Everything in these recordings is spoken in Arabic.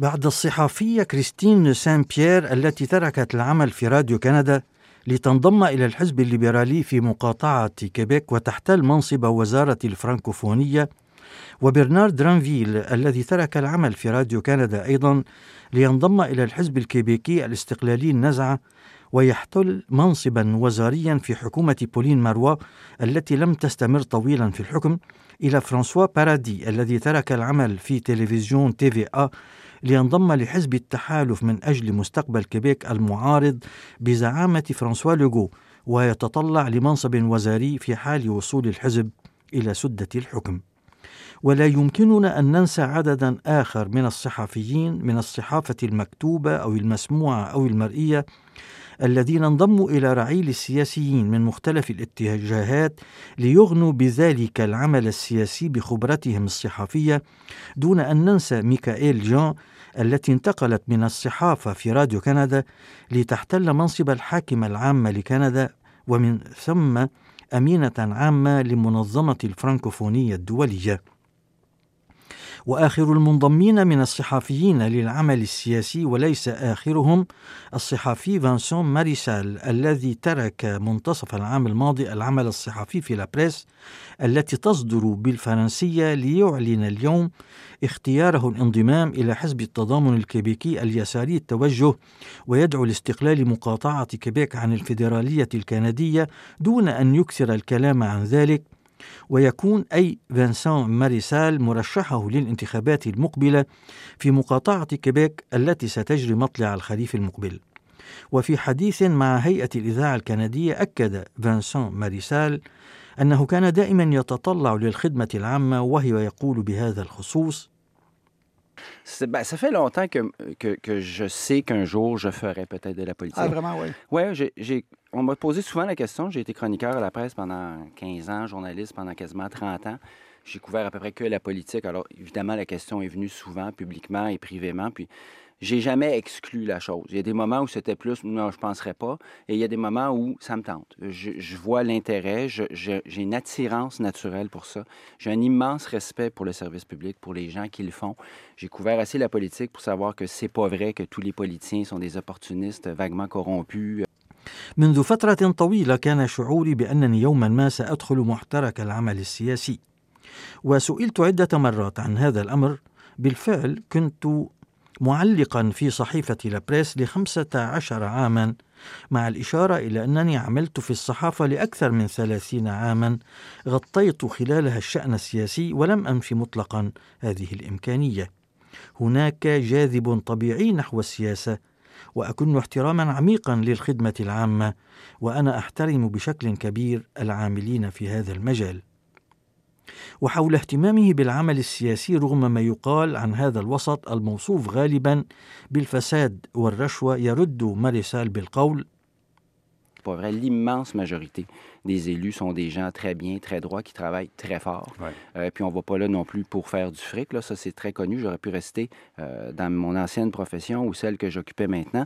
بعد الصحفية كريستين سان بيير التي تركت العمل في راديو كندا لتنضم إلى الحزب الليبرالي في مقاطعة كيبيك وتحتل منصب وزارة الفرنكوفونية وبرنارد رانفيل الذي ترك العمل في راديو كندا أيضا لينضم إلى الحزب الكيبيكي الاستقلالي النزعة ويحتل منصبا وزاريا في حكومة بولين ماروا التي لم تستمر طويلا في الحكم إلى فرانسوا بارادي الذي ترك العمل في تلفزيون تي في آ لينضم لحزب التحالف من أجل مستقبل كيبيك المعارض بزعامة فرانسوا لوغو ويتطلع لمنصب وزاري في حال وصول الحزب إلى سدة الحكم. ولا يمكننا أن ننسى عددا آخر من الصحفيين من الصحافة المكتوبة أو المسموعة أو المرئية الذين انضموا إلى رعيل السياسيين من مختلف الاتجاهات ليغنوا بذلك العمل السياسي بخبرتهم الصحفية. دون أن ننسى ميكائيل جان التي انتقلت من الصحافة في راديو كندا لتحتل منصب الحاكمة العامة لكندا ومن ثم أمينة عامة لمنظمة الفرنكوفونية الدولية. وآخر المنضمين من الصحفيين للعمل السياسي وليس آخرهم الصحفي فانسون ماريسال الذي ترك منتصف العام الماضي العمل الصحفي في لابريس التي تصدر بالفرنسية ليعلن اليوم اختياره الانضمام إلى حزب التضامن الكيبيكي اليساري التوجه ويدعو لاستقلال مقاطعة كيبيك عن الفيدرالية الكندية دون أن يكثر الكلام عن ذلك. ويكون أي فانسان ماريسال مرشحه للانتخابات المقبلة في مقاطعة كيبيك التي ستجري مطلع الخريف المقبل. وفي حديث مع هيئة الإذاعة الكندية أكد فانسان ماريسال أنه كان دائما يتطلع للخدمة العامة وهو يقول بهذا الخصوص Ben, ça fait longtemps que, que, que je sais qu'un jour, je ferai peut-être de la politique. Ah, vraiment, oui? Oui, j'ai, on m'a posé souvent la question. J'ai été chroniqueur à la presse pendant 15 ans, journaliste pendant quasiment 30 ans. J'ai couvert à peu près que la politique. Alors, évidemment, la question est venue souvent, publiquement et privément. Puis, j'ai jamais exclu la chose. Il y a des moments où c'était plus, non, je ne penserais pas, et il y a des moments où ça me tente. Je, je vois l'intérêt, j'ai une attirance naturelle pour ça. J'ai un immense respect pour le service public, pour les gens qui le font. J'ai couvert assez la politique pour savoir que c'est pas vrai que tous les politiciens sont des opportunistes vaguement corrompus. منذ فترة طويلة كان شعوري بأنني يوما ما سأدخل محترك العمل السياسي وسئلت عدة مرات عن هذا الأمر بالفعل كنت معلقا في صحيفة لابريس لخمسة عشر عاما مع الإشارة إلى أنني عملت في الصحافة لأكثر من ثلاثين عاما غطيت خلالها الشأن السياسي ولم أنف مطلقا هذه الإمكانية. هناك جاذب طبيعي نحو السياسة وأكن احتراما عميقا للخدمة العامة وأنا أحترم بشكل كبير العاملين في هذا المجال. وحول اهتمامه بالعمل السياسي رغم ما يقال عن هذا الوسط الموصوف غالبا بالفساد والرشوة يرد ماريسال بالقول Pas vrai, l'immense majorité des élus sont des gens très bien, très droits, qui travaillent très fort. Ouais. Euh, puis on ne va pas là non plus pour faire du fric. Là. Ça, c'est très connu. J'aurais pu rester euh, dans mon ancienne profession ou celle que j'occupais maintenant.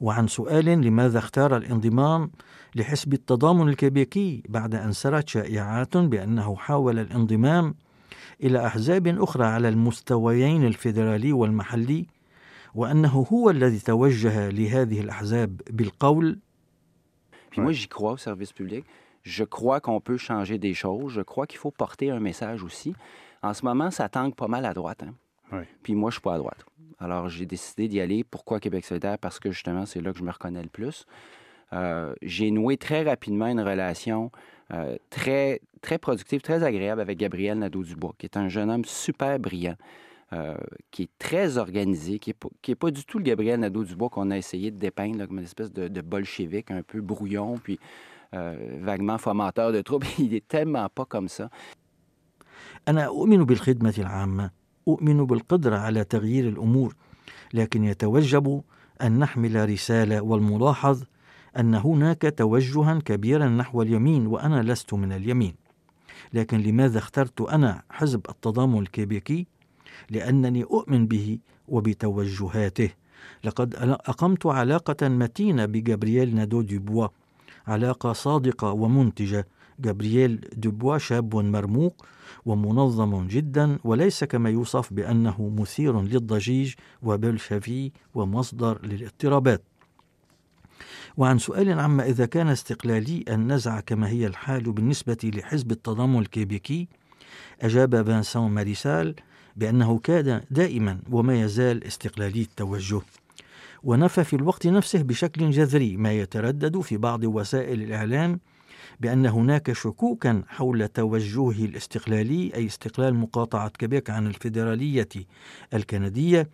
وعن سؤال لماذا اختار الانضمام لحزب التضامن الكبيكي بعد أن سرت شائعات بأنه حاول الانضمام إلى أحزاب أخرى على المستويين الفيدرالي والمحلي وأنه هو الذي توجه لهذه الأحزاب بالقول Je crois qu'on peut changer des choses. Je crois qu'il faut porter un message aussi. En ce moment, ça tangue pas mal à droite. Hein? Oui. Puis moi, je suis pas à droite. Alors, j'ai décidé d'y aller. Pourquoi Québec solidaire? Parce que justement, c'est là que je me reconnais le plus. Euh, j'ai noué très rapidement une relation euh, très, très productive, très agréable avec Gabriel Nadeau-Dubois, qui est un jeune homme super brillant, euh, qui est très organisé, qui n'est pas, qui est pas du tout le Gabriel Nadeau-Dubois qu'on a essayé de dépeindre là, comme une espèce de, de bolchevique un peu brouillon, puis euh, vaguement fomenteur de troubles. Il est tellement pas comme ça. أنا أؤمن بالخدمة العامة، أؤمن بالقدرة على تغيير الأمور، لكن يتوجب أن نحمل رسالة والملاحظ أن هناك توجها كبيرا نحو اليمين وأنا لست من اليمين. لكن لماذا اخترت أنا حزب التضامن الكيبيكي؟ لأنني أؤمن به وبتوجهاته. لقد أقمت علاقة متينة بجابرييل نادو دوبوا علاقة صادقة ومنتجة. جابرييل دوبوا شاب مرموق ومنظم جدا وليس كما يوصف بأنه مثير للضجيج وبلشفي ومصدر للاضطرابات. وعن سؤال عما إذا كان استقلالي النزعة كما هي الحال بالنسبة لحزب التضامن الكيبيكي أجاب فانسون ماريسال بأنه كان دائما وما يزال استقلالي التوجه. ونفى في الوقت نفسه بشكل جذري ما يتردد في بعض وسائل الإعلام بأن هناك شكوكا حول توجهه الاستقلالي أي استقلال مقاطعة كيبيك عن الفيدرالية الكندية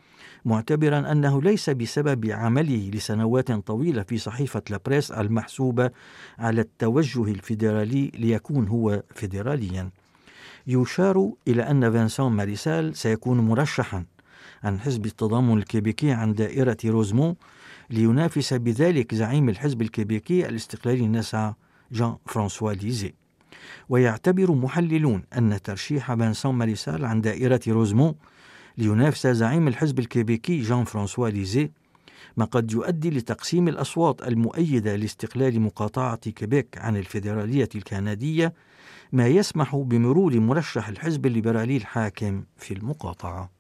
معتبرا أنه ليس بسبب عمله لسنوات طويلة في صحيفة لابريس المحسوبة على التوجه الفيدرالي ليكون هو فيدراليا. يشار إلى أن فانسون ماريسال سيكون مرشحا عن حزب التضامن الكيبيكي عن دائرة روزمون لينافس بذلك زعيم الحزب الكيبيكي الاستقلالي النسعى جان فرانسوا ليزي ويعتبر محللون أن ترشيح فانسون ماريسال عن دائرة روزمون لينافس زعيم الحزب الكيبيكي جان فرانسوا ليزي ما قد يؤدي لتقسيم الأصوات المؤيدة لاستقلال مقاطعة كيبيك عن الفيدرالية الكندية ما يسمح بمرور مرشح الحزب الليبرالي الحاكم في المقاطعة.